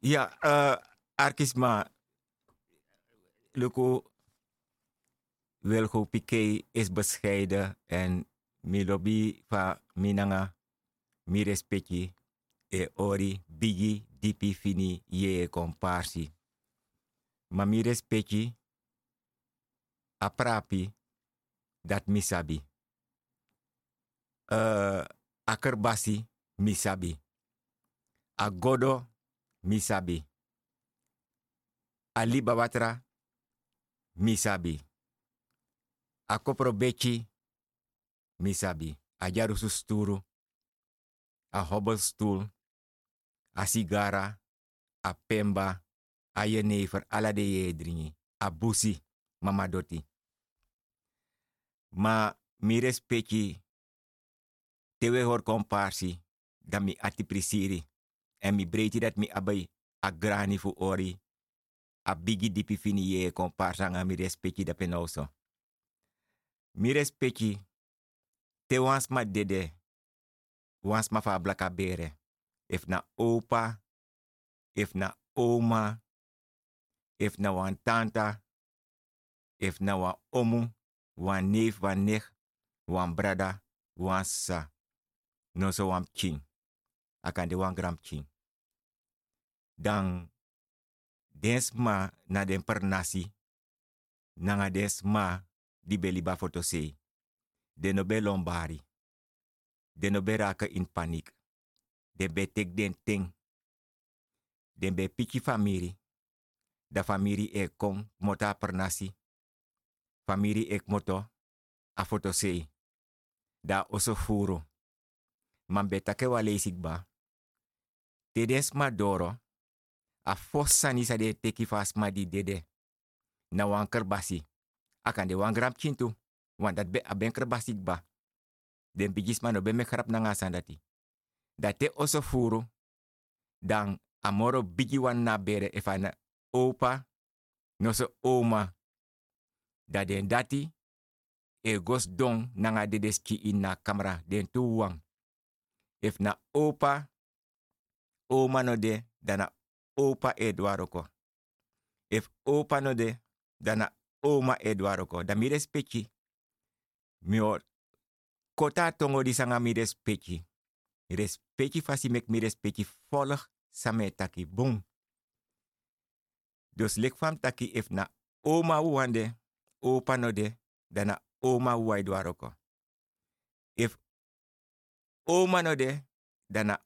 Ja, uh, Arkisma. Luko Wilgo Piqué is bescheiden en mi lobby minanga mi respecti e ori bigi dipi fini ye comparsi. Ma mi respecti a prapi dat mi sabi. Uh, a kerbasi mi sabi. A godo mi sabe. Ali Babatra, mi sabe. Akopro Beci, mi sabe. Ajaru Susturu, a Hobblestul, a Sigara, a Pemba, a Yenefer, ala de Yedrini, a Busi, Mamadoti. Ma mi respeki tewe hor komparsi da mi ati prisiri. En mi dat mi abai a grani fu ori. A bigi dipi fini ye komparsa nga mi respecti da penoso. Mi respecti te wans ma dede. Wans ma fa blaka bere. If na opa. If na oma. If na wan tanta. If na wan omu. Wan neef, wan nech. Wan brada. Wan sa. No king. Akan de wan gram king. Dan dens ma na den per nasi. Nanga dens ma di beli ba foto sei. De no lombari. De raka in paniek. De be tek den ting. Den be piki famiri. Da famiri e kom mota per nasi. Famiri ek moto a foto sei. Da oso furo. Man be take wa. Tedens ma doro. A fossa ni sa de teki fas ma di dede. Na wan kerbasi. Akan de wan gram chintu. Wan dat be a ben kerbasik ba. Den bigis ma no be me grap na ngasan dati. Dat te oso furu. Dan amoro bigi wan na bere efa na opa. No so oma. Dat den dati. E gos don nanga dedeski in na den tu wang. If na opa. Oma no de. Dana opa Eduardo If opa no de, dana oma Eduardo Da mi respecti. Mi kota tongo di sanga mi respecti. Respecti fasi mek mi respecti volg same taki boom. Dus lek fam taki if na oma wande, opa no de, dana oma uwa Eduardo If oma no de, dana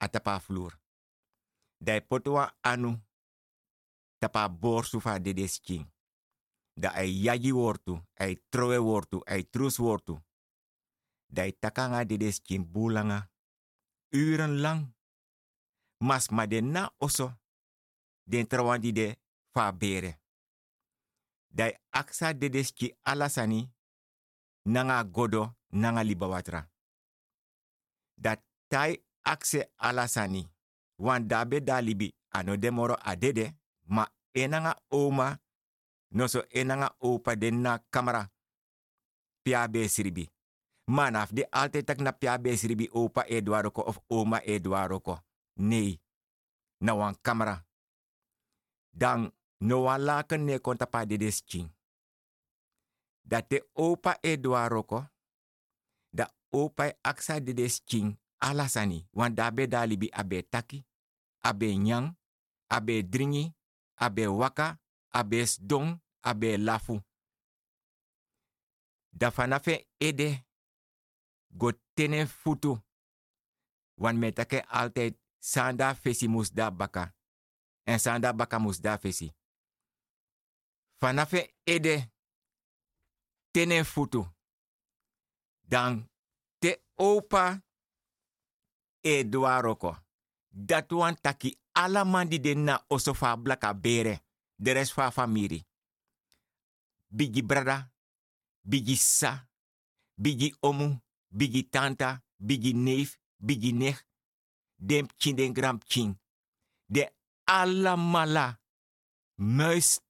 chiwatra atapa floer. Dai potwa anu tapa borsu fa dedes king. Da yagi wortu, ai trowe wortu, ai trus wortu. Dai takanga dedes king bulanga. Uren lang. Mas ma de na oso. Den trawandi de fa bere. Dai aksa dedes ki alasani. Nanga godo, nanga libawatra. Dat tai akse alasani. Wan dabe dalibi ano demoro adede ma enanga oma no so enanga opa den na kamera pia be siribi manaf de altijd tak na pia be siribi opa Eduardo ko of oma Eduardo ko. Nee na wan kamera dan no wan laken ne konta pa de desching dat de opa Eduardo ko da opa aksa de desching alasani wan dabe dalibi abe taki abe nyang abe dringi abe waka, abe sdong, abe lafu. Da fanafe ede go futu. Wan metake altijd sanda fesi mus da baka. En sanda baka mus da fesi. Fanafe ede tene futu. Dan te opa Eduaroko. Dat wan taki alla man di den na oso fa blaka bere. De rest fa famiri. Bigi brada, bigi sa, bigi omu, bigi tanta, bigi neef, bigi nech. Dem chin den gram. De alla mala. Muis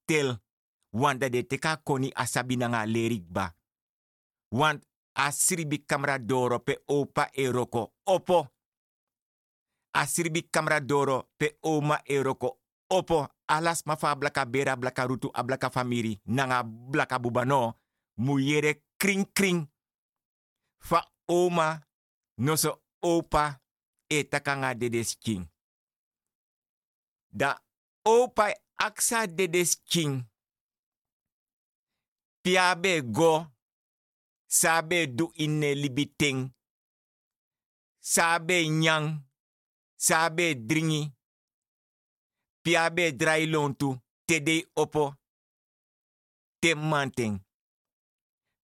dat de teka koni asabi nanga. Want asribi kamera doro pe opa eroko opo. Asribi kamera doro pe oma eroko opo. Alas mafa blaka bera blaka rutu a blaka famiri. Nanga blaka bubano. Muyere kring kring. Fa oma noso opa e takanga dedes king. Da opa aksa dedes king. Piabe go sabe du inne libiting. Sabe nyang. sa abe dringi, pi abe drai lontu, te dey opo, te manteng.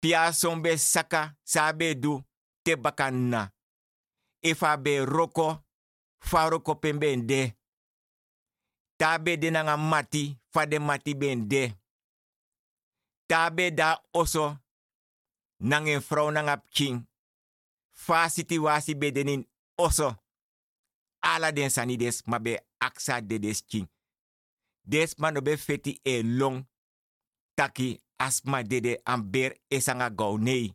Pi a sombe saka, sa abe du, te bakan na. E fa be roko, fa roko pen ben de. Ta abe denanga mati, fa de mati ben de. Ta abe da oso, nangen frau nangap king. Fa siti wasi bedenin oso. Ala den sani des ma be aksa de des king. Des man no be feti e long. Taki asma dede am ber esanga gau nei.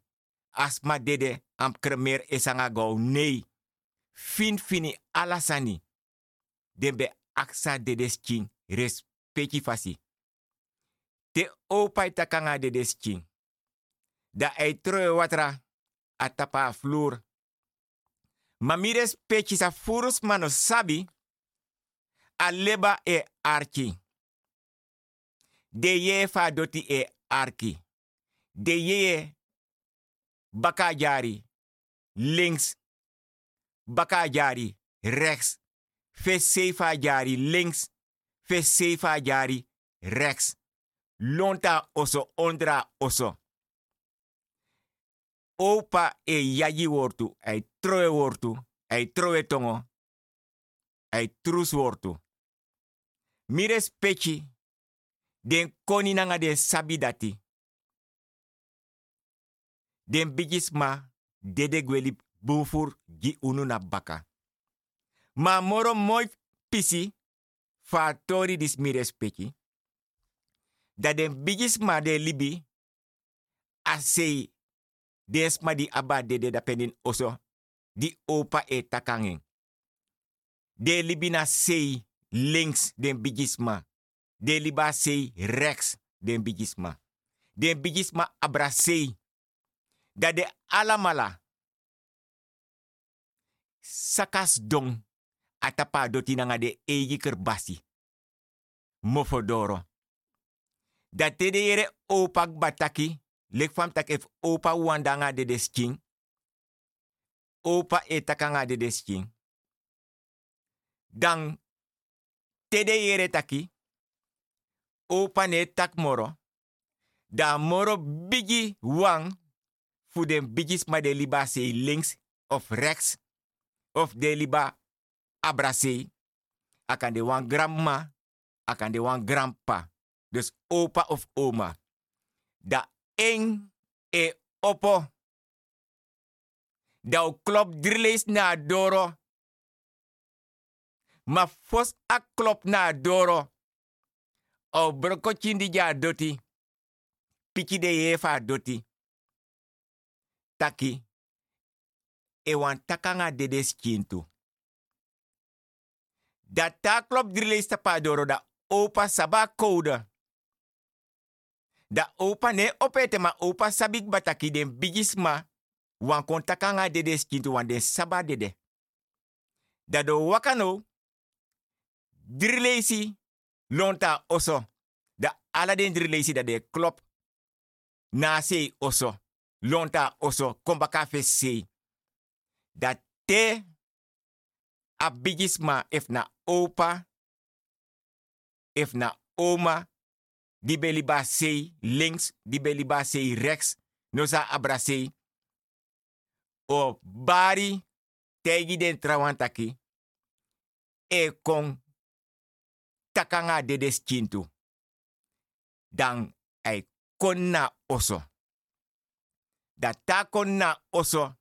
Asma dede am kremer esanga gau nei. Fin fini ala sani. Den be aksa de des king. Respecti fasi. Te opai takanga de des king da ei troe watra a tapa a. Ma mires pechis a furus mano sabi a leba e arki. De ye fa doti e arki. De ye bakajari links. Bakajari rechts. Fe sefa jari links. Fe sefa jari rechts. Lonta oso ondra oso opa e yaji wortu, ai troe wortu, ai troe tongo, ai trus wortu. Mires pechi, den koni nanga den sabidati. Den bigisma dede gweli bufur gi unu na baka. Ma moro moi pisi fa tori dis mires pechi. Da den bigisma de libi asei Desma di aba dede da penin oso. Di opa e takangeng. De libina sei links den bigisma. De liba sei rechts den bigisma. Den bigisma abra sei. Da de alamala. Sakas dong. Atapa doti nanga de eji kerbasi. Mofodoro. Da tede yere opak bataki lek fam tak ef opa wandanga de desking. Opa e takanga de desking. Dan tede yere taki. Opa ne tak moro. Da moro bigi wang. Fu den bigis ma de liba links of rechts. Of de liba abrase. Akan de wan grandma. Akan de wan grandpa. Dus opa of oma. Da eng e opo. Dau klop drilleis na doro. Ma fos a klop na doro. O broko chindi ja doti. Piki de yefa doti. Taki. E wan takanga dedes kintu. Da ta klop drilleis tapa doro da opa saba kouda. Da opa ne opete ma opa sabik bataki den bigisma wan kontakanga dede skintu wan den saba dede. Da do wakano drilesi lonta oso. Da ala den drilesi da de klop na sei oso. Lonta oso kombaka fe sei. Da te a bigisma na opa if na oma di beliba sei links, di beliba sei rechts, nosa abrasei. O bari tegi den trawantaki. E kon takanga de deskintu. Dan ai konna oso. Da ta konna oso.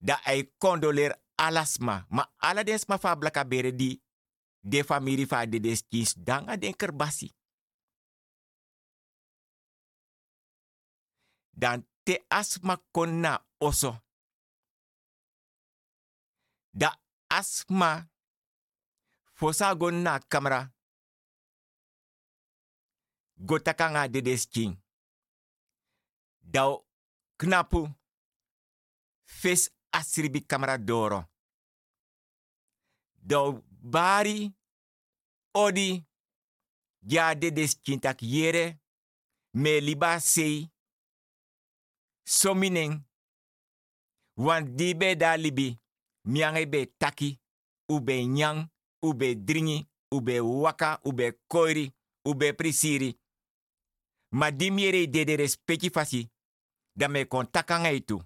Da ai condoler alasma. Ma ala desma fa blaka bere di de famiri fa de deskins danga den kerbasi. Dan te asma konna oso. Da asma fosa na kamera. Gotakanga de desking. Dau knapu. Fes asribi kamera doro. Dau bari odi ja de deskintak yere me liba sei sominen wan dibe da libi miange be taki ube nyang ube dringi ube waka ube koiri ube prisiri. Ma di miere dede respecti fasi da me kon takanga itu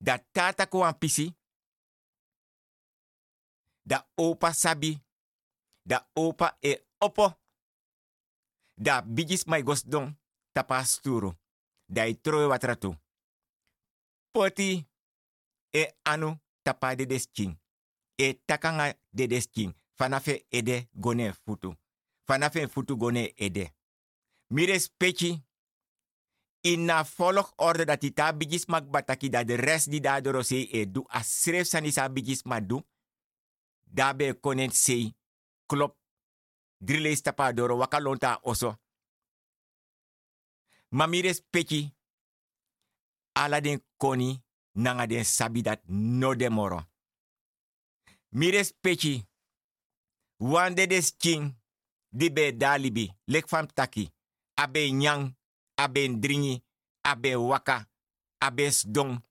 da tata ko pisi da opa sabi da opa e opo da bigis mai gosdon tapa sturu da i troe watratu. Poti e anu tapa de desking e takanga de desking fanafe ede gone futu. Fanafe futu gone ede. Mire speci ina volg orde dat ita bigis mak bataki da de rest di da doro sei e du a sanisa bigis ma du dabe konen sei klop drile stapa doro waka lonta oso mamire speki. Ala den koni nanga den sabi dat no de moro. Mire speki. Wande des king di be dalibi lek fam taki. Abe nyang abe dringi abe waka abe sdong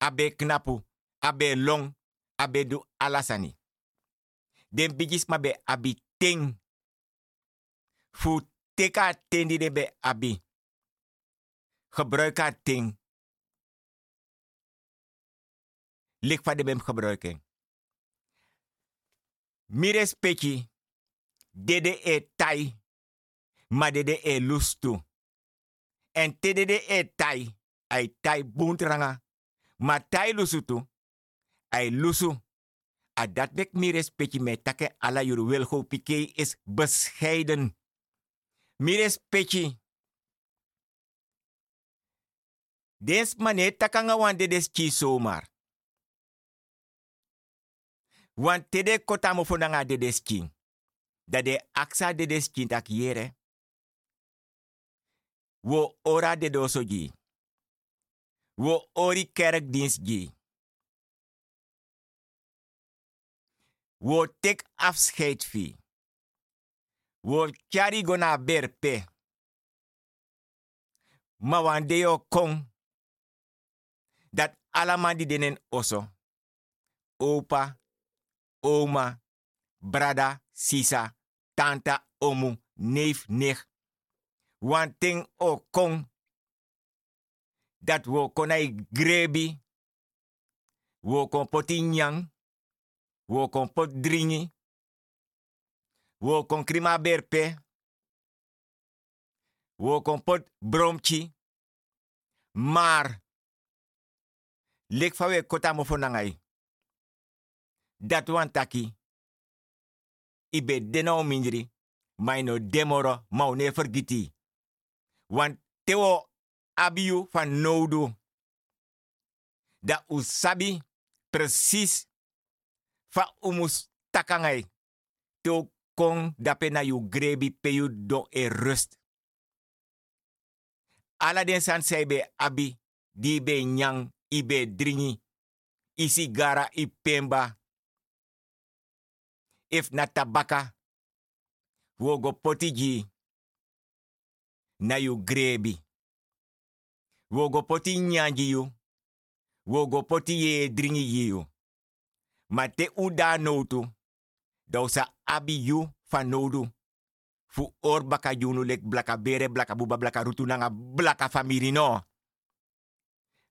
abe knapu abe long abe du alasani. Den bigis ma be abi ting. Fu teka tendi de be abi. Gebruik haar ting. Lik van de bem gebruiken. Mire speki. Dede e tai. Ma dede e lustu. En te dede e tai. Ai tai buntranga. Ma tai lusutu. Ai lusu a dat bek mi respecti me take ala yur wilgo pike is bescheiden. Mi respecti. Des mane takanga wande des chi somar. Want tede kota mo de des chi. Da de aksa de des. Wo ora de doso gi. Wo ori kerkdienst gi. Wo tek afscheid fi. Wo kyari gona berpe. Ma wande kong. Dat alaman di denen. Opa, oma, brada, sisa, tanta, omu, neef, nech. Wan ting o kong. Dat wo konai grebi. Wo kon poti nyang. Wo kon pot dringi. Wo kon krima berpe. Wo kon pot bromchi. Maar. Lek fawe kota mo fonangai. Dat wan taki. Ibe dena o mindri. Maino demoro maune vergiti. Want tewo abiu van nodu. Da usabi precies fa umus takangai. To kon dape na yu grebi pe yu e rust. Ala den san seibe abi, di be nyang, ibe dringi, isi gara i pemba. If na tabaka, wogo potiji, na yu grebi. Wogo poti nyanji yu, wogo poti ye dringi yu. Ma te uda notu, dausa abi yu van nodu. Fu or baka yunu lek blaka bere, blaka buba, blaka rutu nanga blaka famiri no.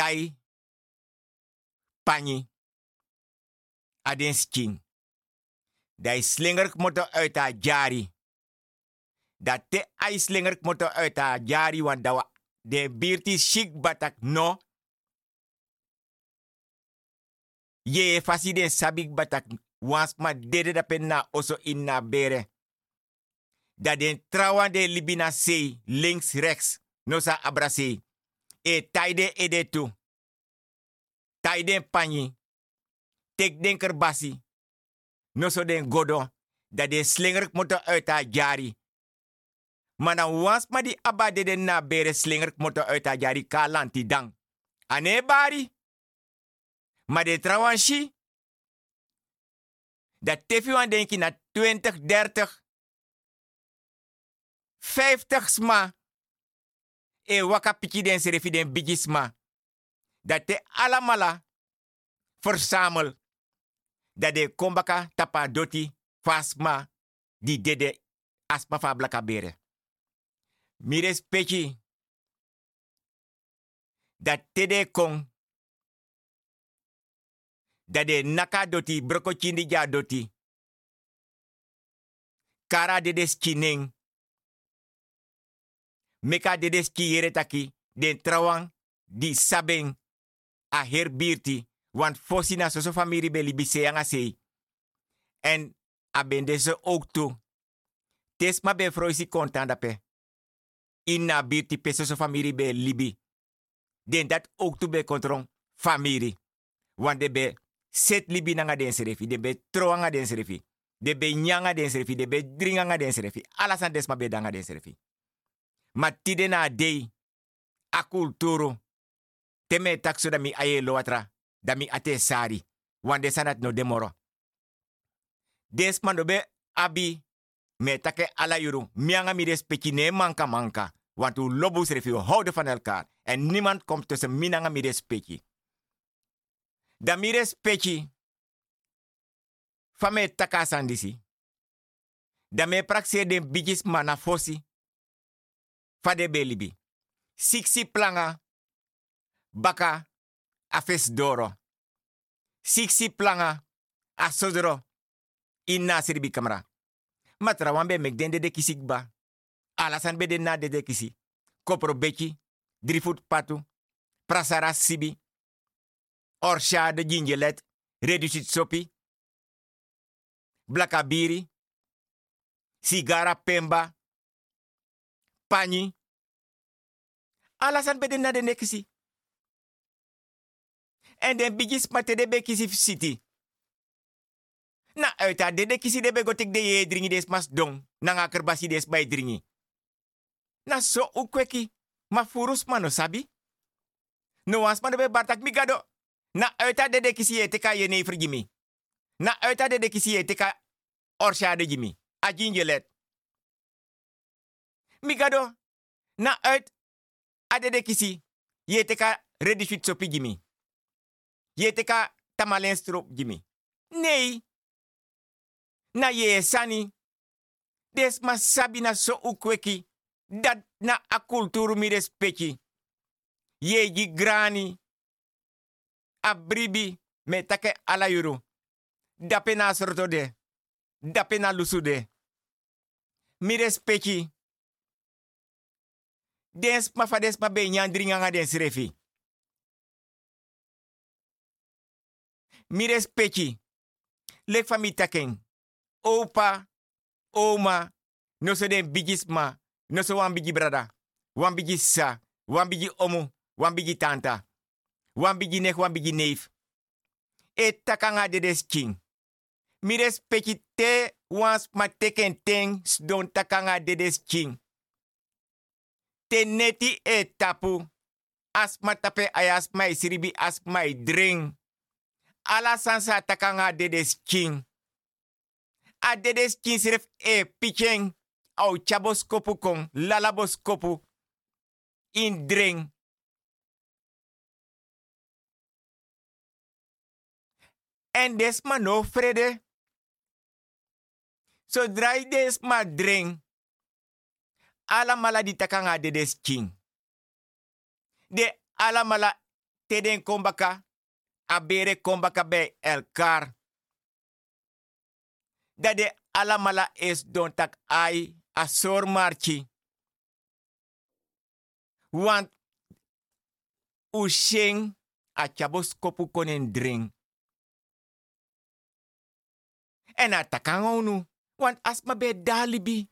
Tai. Pani. Aden skin. Dat slinger moto uit jari. Dat te ai slinger moto uit jari want dawa de birti shik batak no. Ye fasi den sabik batak wans ma dede da penna oso inna bere. Dat den trawan de libina sei links rechts no sa abrase. E taide ede tu. Taide panyi. Tek den kerbasi. No so den godo. Dat den slinger moto uit haar jari. Maar dan was ma di abade den na bere slinger moto uit haar jari kalanti dang. Ane bari. Maar de trawanshi. Dat tefi wan denki na 20, 30, 50 sma. E waka piki den bigisma. Dat te alamala verzamel. Dat de kombaka tapa doti fasma di dede asma fa blaka bere. Mires peki. Dat te de kong. Dat de naka doti broko chindi ja doti. Kara de des chining. Meka de des kiere taki. Den trawang di sabeng a herbirti. Want fosi na soso famiri seanga sei. En a ben deze ook toe. Tes ma be froisi kontan dape. Inna birti pe soso famiri be libi. Den dat ook toe be kontrong famiri. Want de be set libi nanga den serefi. De be troanga den serefi. De be nyanga den serefi. De be dringanga den serefi. Alasan des ma be danga den. Ma tide na dei. A. Teme takso da mi aye loatra. Da mi ate sari. Wande sanat no demoro. Des mando be abi. Me take ala yuru. Mianga mi des peki ne manka manka. Want u lobus refi houden van elkaar. En niemand komt tussen minanga mi des peki. Da mi des peki. Fame taka sandisi. Da me praxe de bigis mana fosi. fade belibi. Siksi planga, baka, afes doro. Siksi planga, asodoro, inna siribi kamra. Matra wambe mek den dede kisik ba. Alasan be den na dede kisi. Kopro beki, drifut patu, prasara sibi, orsha de gingelet, reducit sopi, blakabiri, sigara pemba, Pani. Alasan be den na de nekisi. En den bigis mate de be kisi city. Na uit de de kisi de be de ye dringi des mas dong. Na nga kerbasi des bay dringi. Na so ukweki. Ma furus mano sabi. No wans de be bartak mi gado. Na uit de de kisi ye teka ye frigimi. Na uit de de kisi ye teka orsha de jimi. A. Mi gado. Na uit ade de kisi ye teka ready fit sopi jimi. Ye teka tamalen strop jimi. Nee. Na ye sani. Des ma sabi na so ukweki. Dat na a kulturu mi respecti. Ye ji grani. A bribi me take ala yuru. Dape na sorto de. Dape na lusude. Mi respecti. Des ma fades ma be nyan dringa den srefi. Mi respecti. Lek fami taken. Opa, oma, no so den bigis ma, no so wan bigi brada, wan bigi sa, wan bigi omu, wan bigi tanta, wan bigi nek, wan bigi neef. E takanga de des king. Mi respecti te wans ma teken ten don takanga de des king. te neti e tapu. Asma tape ay asma e siribi asma e dreng. Ala sansa atakang a dedes king. A dedes king sirif e picheng au chaboskopu kon lalaboskopu in dreng. En desma no frede. So dry desma dreng. Ala mala di takanga de des king. De ala mala teden kombaka. Abere kombaka bij elkaar. Dat de ala mala is don tak ai a marchi. Want usheng a chabos kopu konen drink. En a takangonu. Want asma be dalibi.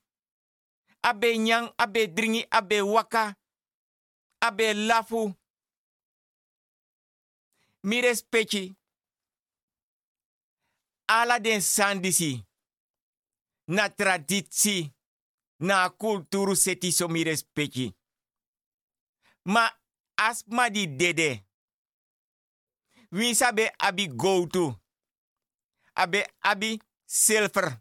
Abe nyang, abe dringi, abe waka. Abe lafu. Mi respecti. Ala den sandisi. Na traditie. Na kulturu seti so mi respecti. Ma asma di dede. Wie sabe abi go to. Abe abi silver.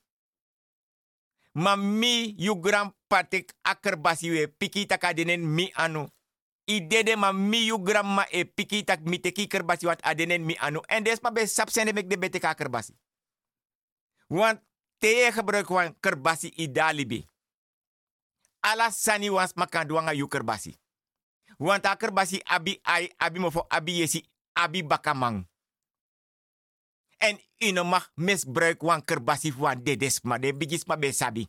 ma mi yu gram patek akerbasi we piki taka denen mi anu. I dede ma mi yu gram ma e piki tak mi teki kerbasi wat adenen mi anu. En des ma be sapsende mek de be teka kerbasi. Want teye gebruik wan kerbasi dalibi. Ala sani wans makan duanga yu kerbasi. Want a kerbasi abi ai abi mofo abi yesi abi bakamang. En ino mag misbruik wan kerbasi wan dedes ma de bigis ma be sabi.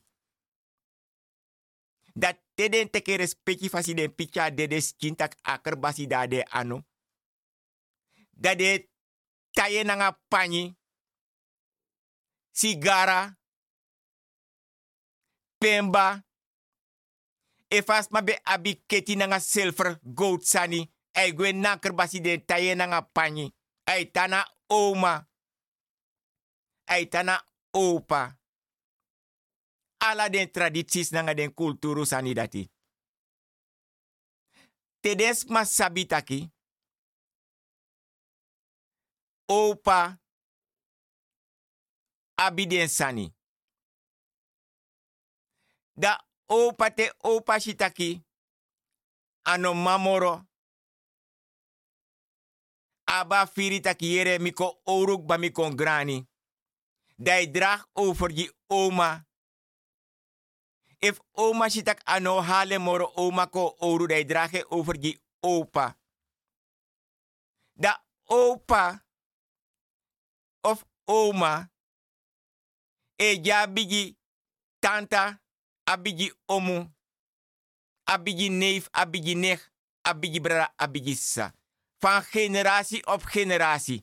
Dat teden teke respecti fasi den picha dedes kintak a kerbasi da de anu. Dat de taye nanga pani. Sigara. Pemba. E fas ma be abi keti nanga silver gold sani. Ay gwen na kerbasi den taye nanga pani. Ay tana oma. Ay tana opa. Ala den tradities nanga den kulturu sani dati. Tedes ma sabitaki. Opa. Abi den sani. Da opa te opa shitaki. Ano mamoro. Aba firi taki yere miko oruk ba miko grani. Dai drag over je oma. If oma shitak ano hale moro oma ko oru dai drage over je opa. Da opa of oma e ja bigi tanta abigi omu abigi neef abigi nech abigi brada abigi sa van generatie op generatie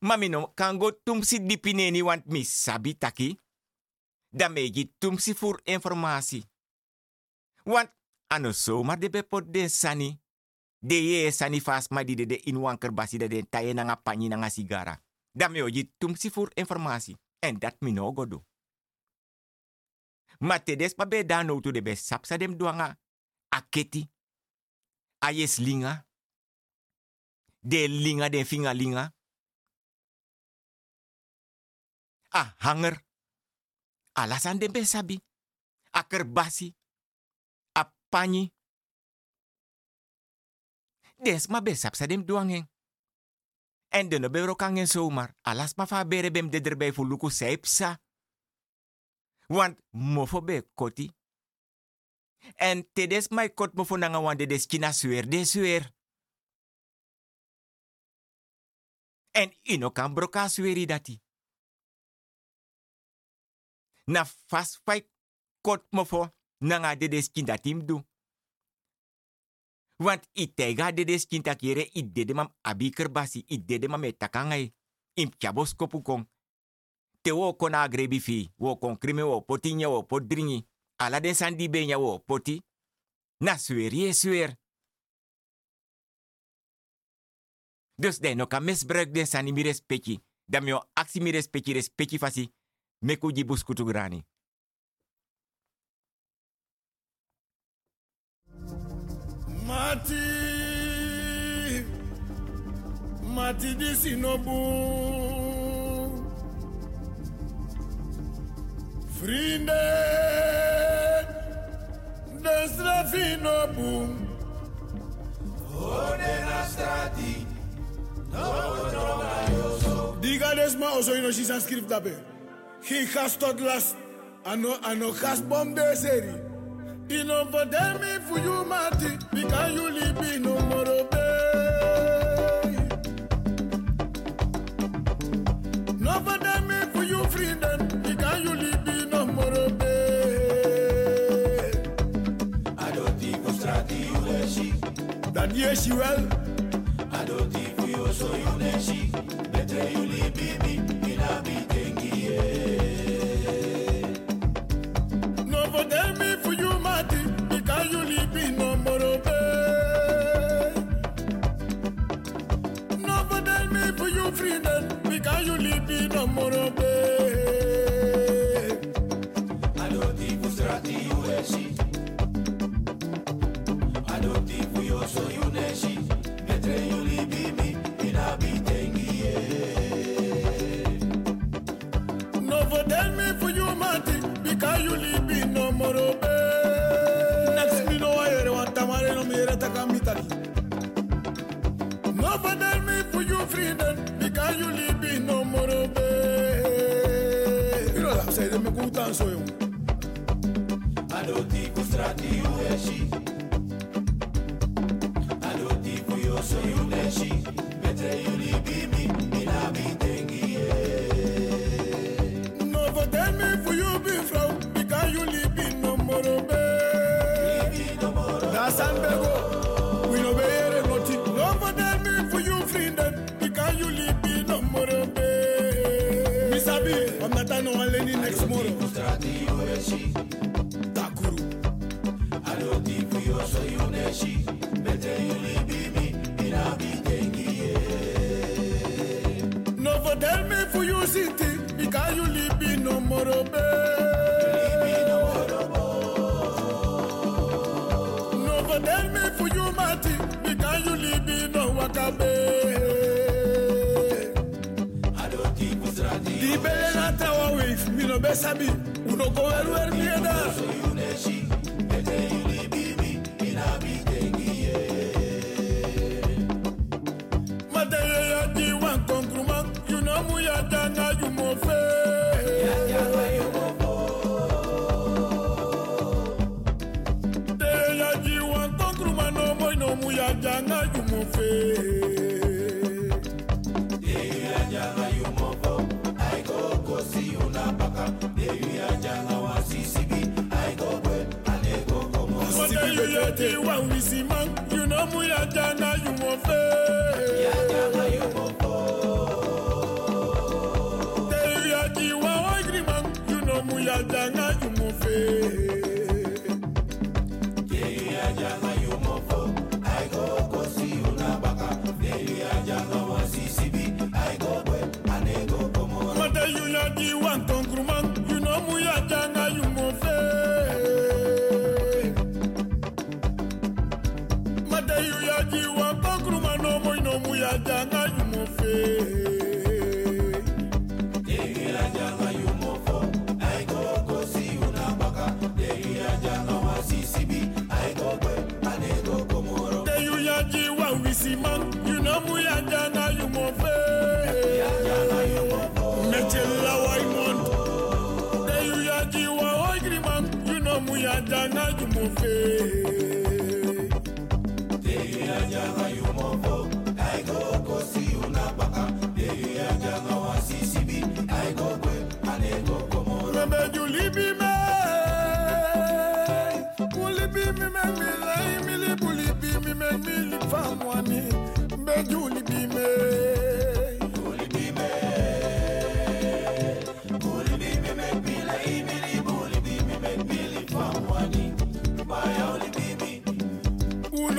de skin. Mami no kango tumsi dipineni want mi sabi taki. Dan megi tumsi voor informatie. Want ano zomaar de bepot den sani. De ye sani fas ma di de de in wanker basi de den taye nanga panyi nanga sigara. Dan me oji tumsi voor informatie. En dat mi no go do. Ma tedes pa be dan no to de be sapsa dem duanga. Aketi. Ayes linga. De linga den finga linga. A hanger. Alasan den be sabi. A kerbasi. A panyi. Des ma be sapsa dem duangen. En de nebero kan geen zomaar. Alas maar van bere bem de voor luku seipsa. Want mofo be koti. En tedes mai kot mofo nanga wan de des china suer de suer. En ino kan broka sueri dati. Na fas fai kot mofo nanga de des chinda tim du. Want i tega de des chinta kere i dede mam abiker basi i dede mam e takangai. Im chabos kopu kong. Te wo kon agrebi fi, wo kon krimi wo poti nya wo pot dringi. Ala den san di benya wo poti. Na sueri e suer. Dus de no kan misbruik den sani mi respecti. Da mi o aksi mi respecti fasi. Mekuji Buskutu Grani. Mati! Mati di Sinobu! Frinde! Destra Finobu! Ode Nastrati! Diga desma oso ino si sa scriv dape. He casted last. I know, I know, cast bomb the Seri. You know, for them, if you mati, because you leave me no more obey. No, for them, if you friend. them, because you leave me no more obey. I don't think of strati, you leshi. That yes, you well. I don't think you so you. Better you leave me. because you me me me in a bitengi. No you leave you freedom because you live in no more obey. You know what I'm saying? They make good dance, with you. Adoti, a Ueshi. I'm dat anu aleni next moro. Strati ureshi. Takuru. Alo tipu yo soy uneshi. Bete yuli bimi, irabi tengiye. No for tell me for you city, because you leave me no more, oh, babe. No for tell me for you mati, because you leave me no wakabe. besame unogoverwermi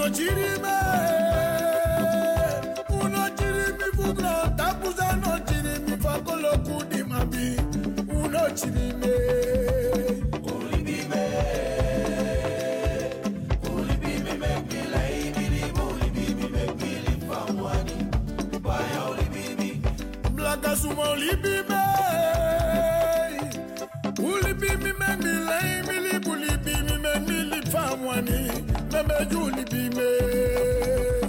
unu chiri ime unu chiri mi fugla takuza no chiri mi fakoloku di mabi unu chiri ime Black as you Juli Bime.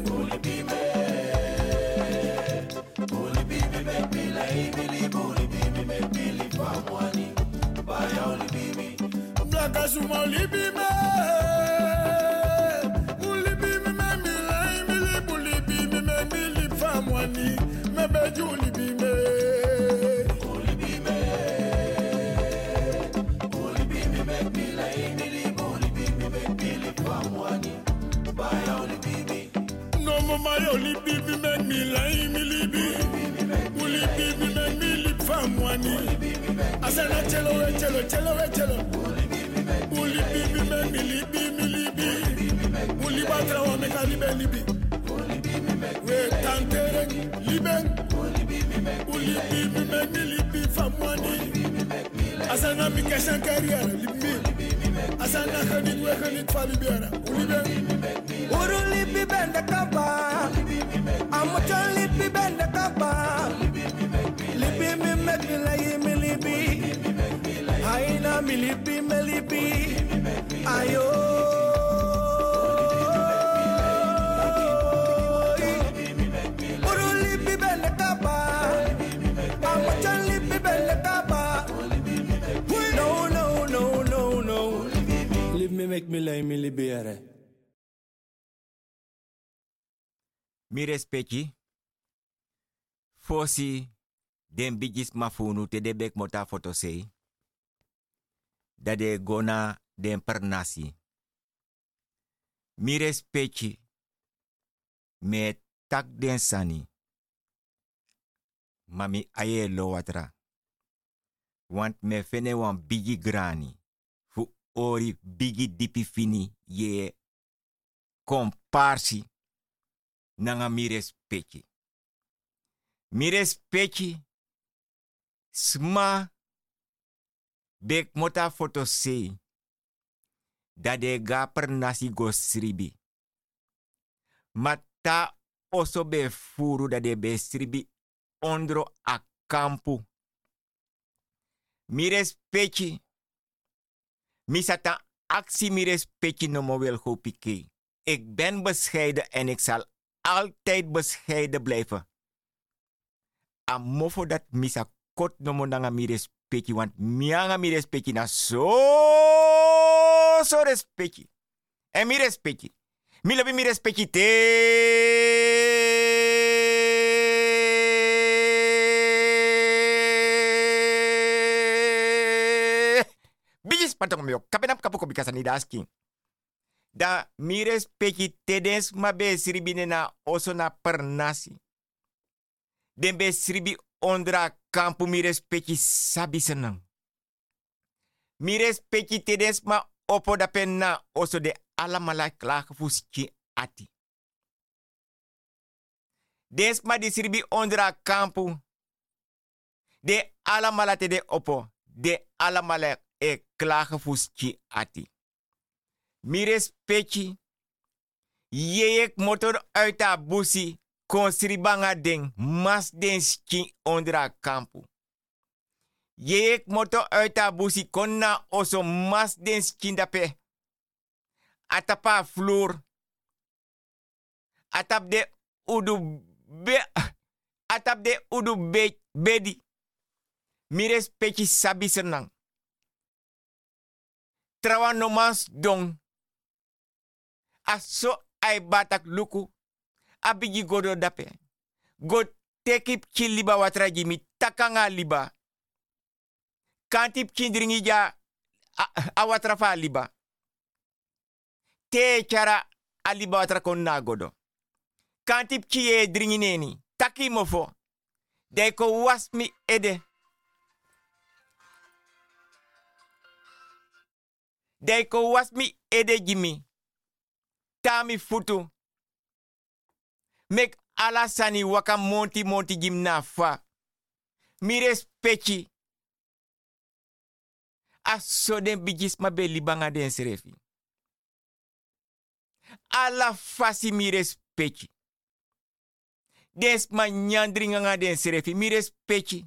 Juli Bime. Juli Bime make me like Billy. Juli Bime make me live for money. Buy Juli Bime. Black Asuma Bime. Juli Bime make me like Billy. Juli Bime make me live for money. Maybe Juli my only baby make me lie me libi. Uli baby make me lip from one I said I tell her, tell her, tell her, tell her. Only baby make me libi, me libi. Uli batra wa make a libe libi. We tantere libe. Only baby make me libi from one I said I'm a cash and career libi asana hedit we hedit falibiera ulibe uruli bi bende kaba. Amutan libi bende libi mi me mi layi mi libi aina mi libi me libi ayo. Lipi mi mek mi respecti. Fosi den bigis mafunu te de bek mota sei. Gona den per nasi. Mi respecti. Me tak den sani. Mami aye lo watra. Want me fene wan bigi grani. Ori bigi dipi fini ye komparsi nanga mi respecti. Mi respecti sma bek mota foto sei da de ga per nasi go sribi. Mata oso be furu da de be sribi ondro a kampu. Mi respecti mi sata actie mi respecti no mo wel go pike. Ik ben bescheiden en ik zal altijd bescheiden blijven. Amofo dat misa kot no mo nanga mi respecti, want mianga mi respecti na so so respecti. En mi respecti. Mi lobi mi respecti. Bigis pantong mio, kapenap kapuko bikasa ni dasking. Da mi respecti tedes ma be sribine na oso na per nasi. Den be ondra kampu mi respecti sabi senang. Mi respecti tedes ma opo da pen na oso de alamala klagen fuski ati. Des ma di sribi ondra kampu. De alamala te de opo. De alamala e klagen fuski ati. Mi respecti. Yeyek motor uit a busi. Kon sribanga den. Mas den ski ondra kampu. Yeyek motor uit a busi. Kon na oso mas den ski dape. Atapa vloer. Atap de udu be. Atap de udu be, bedi. Mi respecti sabi senang. trawa no mans don. Aso ay batak luku, abigi godo dape. God tekip kin liba watra jimi, takanga liba. Kantip kin dringi ja awatra fa liba. Te chara aliba watra kon na godo. Kantip kie dringi neni, takimofo. Deko was mi ede. Dei ko wasmi ede jimi. Tami futu. Mek ala sani waka monti monti jim na fa. Mi respecti. Aso den bigis ma be libanga den serefi. Ala fasi mi respecti. Des ma nyandringa nga den serefi mi respecti.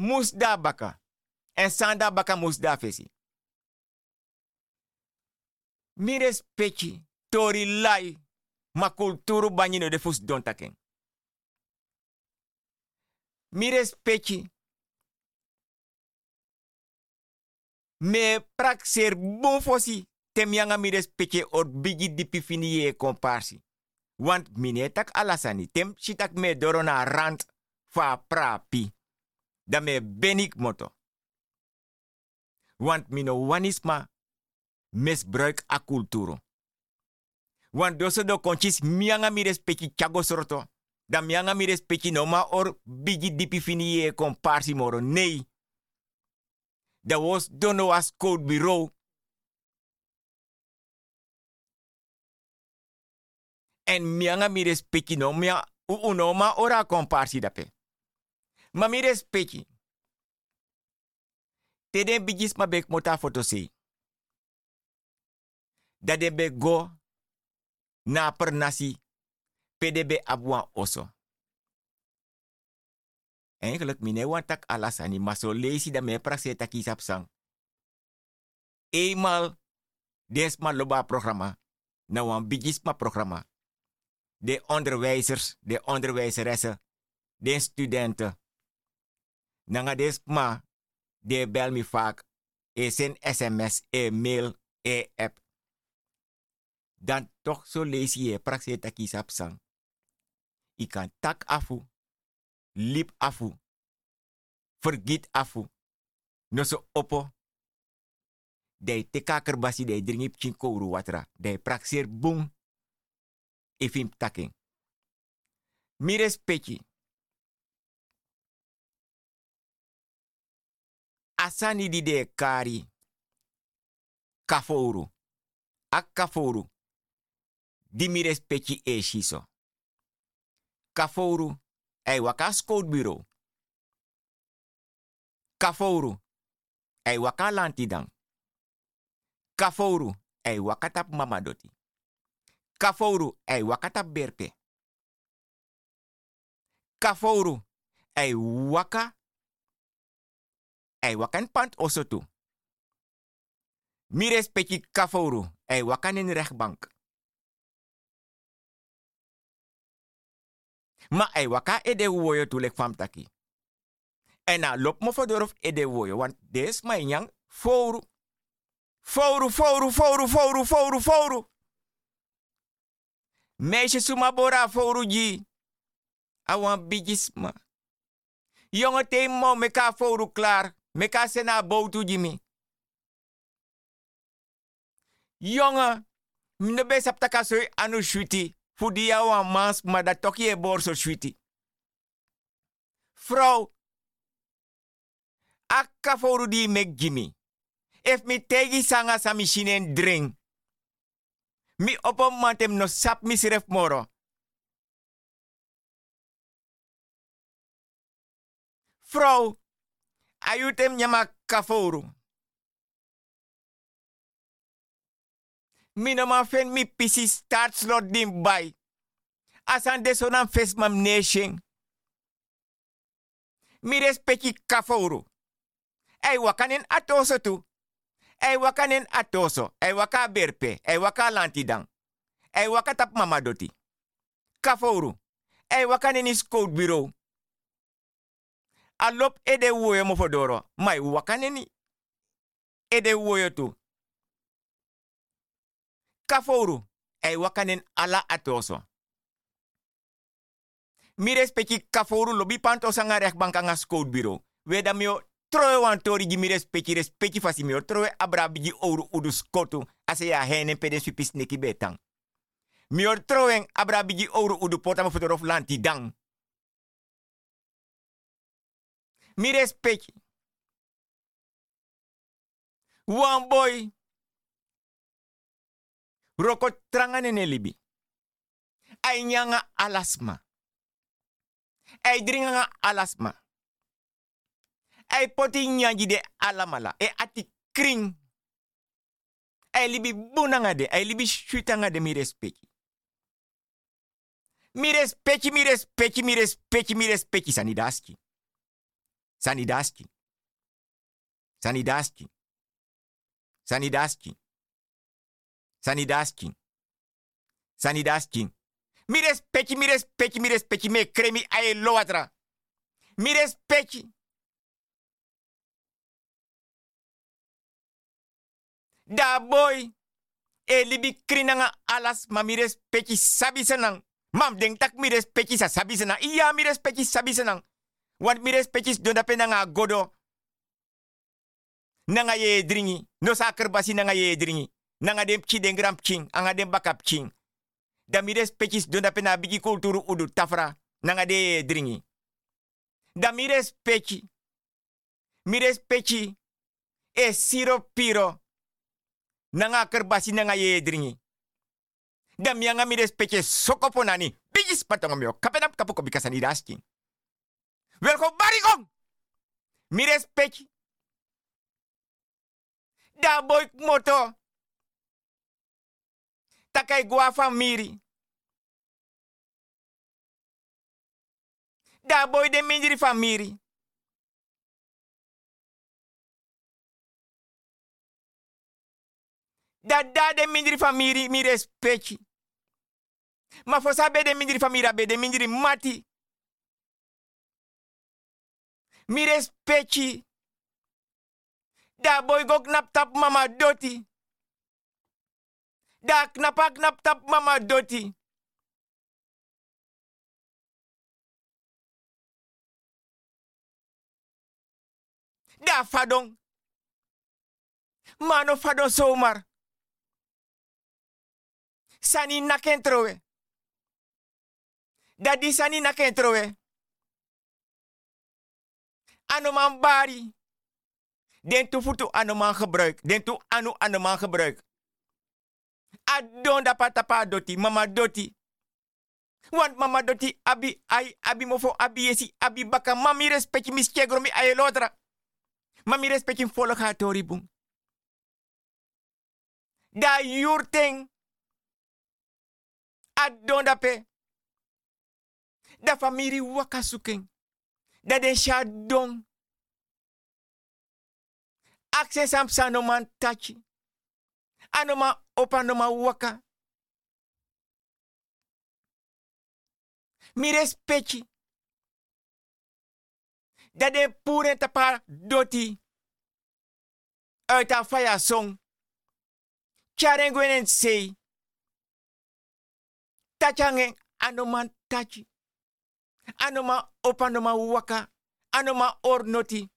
Musda baka. En sanda baka musda fesi. Mi respecti tori lai ma kulturu banyino de fus don taken. Mi respecti me prak ser bon fosi tem yanga mi respecti or bigi dipi fini ye komparsi. Want mine tak alasani tem shitak me dorona rand fa prapi. Da me benik moto. Want mino wanisma misbruik a kulturo. Want doso do konchis mianga mi respecti chago sorto. Da mianga mi respecti no ma or bigi dipi fini ye komparsi moro. Nee. Da was dono as code bureau. En mianga mi respecti no mia u uno ma ora komparsi dape. Ma mi respecti. Tede bigis ma bek mota foto sei dat de be go na per nasi pdb abuan oso. Eigenlijk mine wan tak alasani maso leisi da me praxe taki sapsang. Eenmaal desma loba programma na wan bigisma programma. De onderwijzers, de onderwijzeressen, de studenten. Nanga desma de bel mi vaak e sen sms, e mail, e app dan toch zo lees je praxis taki sapsang. I kan tak afu, lip afu, vergiet afu, no so opo. Dei te kaker basi dei dringip chinkouru watra, dei praxer boom, ifim taking. Mi respecti. Asani di de kari, kafouru, ak kafouru, di mi respecti e shiso. Kafouru, ei waka scout bureau. Kafouru, ei waka lantidang. Kafouru, ei waka tap mamadoti. Kafouru, ei waka tap berpe. Kafouru, ei waka, ei wakan pant osotu. Mi respecti kafouru, ei wakan in rechtbank. Ma ei waka ede woyo tulek fam taki. En na lop mo fodorof ede woyo, want des ma nyang fouru. Fouru, fouru, fouru, fouru, fouru, fouru. Meisje suma bora fouru ji. Awan bigisma. Jonge te mo meka fouru klaar. Meka sena boutu jimi. Jonge, mne be saptaka soy anu shuti. Fudia wan mans, maar dat toch je borso shuti. Vrouw, akka foru di mek jimi. If mi tegi sanga sa machine drink. Mi opo mantem no sap mi siref moro. Vrouw, ayutem nyama kaforu. Mino man fen mi pisi start slot dim bay. Asan de sonan fes mam nation. Mi respecti kaforu. Ei wakanen atoso tu. Ei wakanen atoso. Ei waka berpe. Ei waka lantidang. Ei waka tap mamadoti. Kaforu. Ei wakanen is code bureau. Alop ede woyo mo fodoro. Mai wakaneni. Ede woyo tu. Kaforu. Ei wakanen ala atoso. Mi respecti kaforu lobi panto sanga rechtbank anga code bureau. Weda mio troe wan tori gi mi respecti respecti fasi mio troe abra bigi ouro udu skotu ase ya hene pede supis neki betang. Mio troe abra bigi ouro udu pota mo fotorof lanti dang. Mi respecti. One boy. Roko tranga nene libi. Ay nyanga alasma. Ay dringa alasma. Ay poti nyanji de alamala. E ati kring. Ay libi bunanga de. Ay libi shutanga de mi respecti. Mi respecti, mi respecti, mi respecti, mi. Sanidaski. Sanidaski. Sanidaski. Sanidaski. Sanidaski. Sanidaski. Mi respecti, mi respecti, mi respecti, me kremi aye loatra. Mi respecti. Da boy. E libi krinanga alas ma mi respecti sabi senang. Mam denk tak mi respecti sa sabi senang. Iya mi respecti sabi senang. Want mi respecti don dape nanga godo. Nanga ye dringi. No sa kerbasi nanga ye dringi. Nanga dem chi den gram ching. Anga dem bakap ching. Da mi respecti don dape na bigi kulturu udu tafra. Nanga de dringi. Da mi respecti. Mi respecti. E siro piro. Nanga kerbasi nanga ye dringi. Da mianga mi respecti sokopo nani. Bigis patonga mio. Kapenap kapoko bikasani Welkom barigong. Mi respecti. Da boy moto. Takai gua famiri. Da boy de mindiri famiri. Da da de mindiri famiri mi respecti. Ma fosa be de mindiri famiri be de mindiri mati. Mi respecti. Da boy go knap tap mama doti. Da knapa knap tap mama doti. Da fadong. Mano fadong somar. Sani nakentrowe. Da di sani nakentrowe. Anoman bari. Den tu futu anoman gebruik. Den tu anu anoman gebruik. Adon da patapa doti, mama doti. Want mama doti abi ai abi mofo abi yesi abi baka mami respecti mis chegro mi lotra. Mami respecti folo ga tori bung. Da yurting. Adon da pe. Da famiri waka suking. Da den sha dong. Access am sa no man tachi. Anoma opa no ma waka. Mi respecti. Da den pure tapa doti. Uit a song. Charengwen sei. Tachangen anoman tachi. Anoma opa no ma waka. Anoma or noti.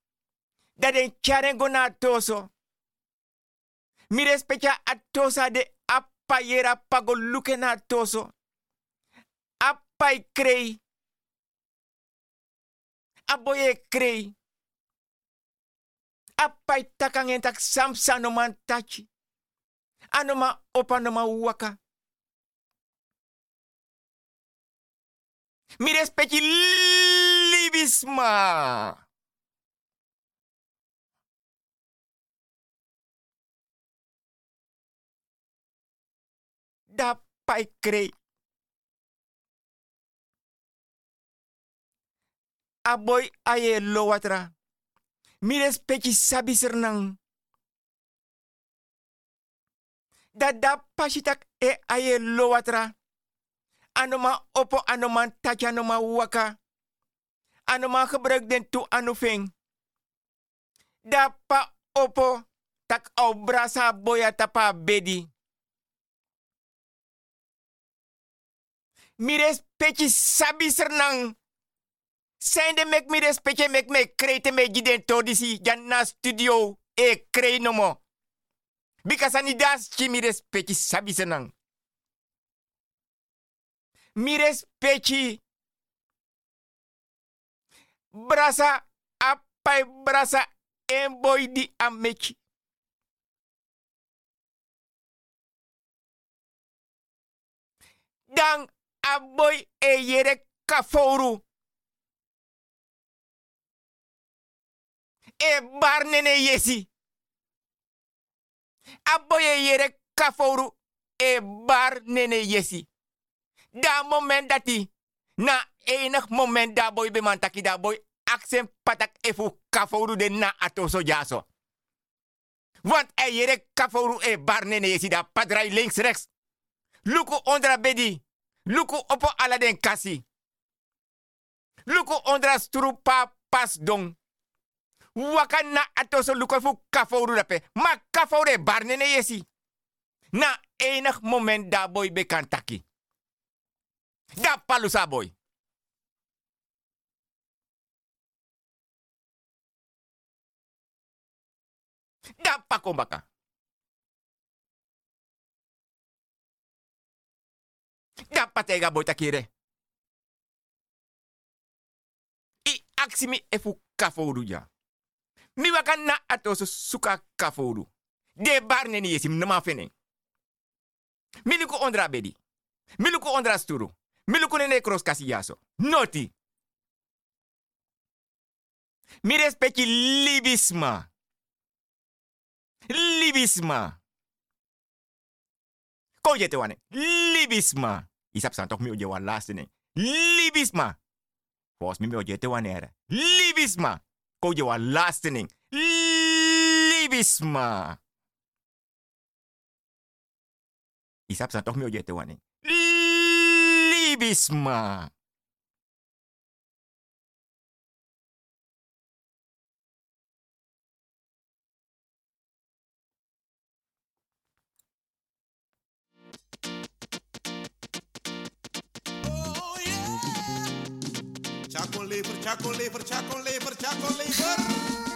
Da den charengo na toso. Mi respecta a tosa de apayera pago luke na toso. Apay krei. Aboye krei. Apay takangen tak samsa no tachi. Anoma opa no ma waka. Mi respecti libisma. Dapai krei. Aboy aye lowatra. Mi respecti sabi sernang. Da dapai sitak e aye lowatra. Anoma opo anoma tachi anoma waka. Anoma gebruik den tu anu fing. Da pa opo tak au brasa boya tapa bedi. Mi respecti sabi sernang. Zijn de mek mi respecte mek me krete me giden todisi jan studio e krei no mo. Because ani das chi mi respecte sabi. Mi respecte brasa apai brasa en boy di ameki. Dan aboy e yere kaforu. e bar nene yesi. Aboye yere kaforu e bar nene yesi. Da moment dati na enig moment da boy be man da boy aksen patak efu kaforu de na atoso jaso. Want e yere kaforu e bar nene yesi da padrai links rechts. Luku ondra bedi. Luku opo ala den kasi. Luku ondra strupa pas dong waka na atoso luko fu kafouru dape. Ma kafoure barnene yesi. Na enig moment da boy be kan taki. Gappa boy. saboy. Gappa baka, Gappa tega boy takire. I aksimi efu kafodu ya. Mi wakan na atoso suka kafodu. De barne ni yesim nama feneng. Miluku ondra bedi. Miluku ondra sturu. Milukune ne cross kasiyaso. Noti. Mi respecti libisma. Libisma. Kon jete wane. Libisma. Isap san tok mi oje wan laatste. Libisma. Volgens mi mi oje te wan ere. Libisma. Kon oje wan. Libisma. Isap san mi oje te wan. Ты весьма. Oh, cakon lever, cakon lever, cakon lever, cakon lever.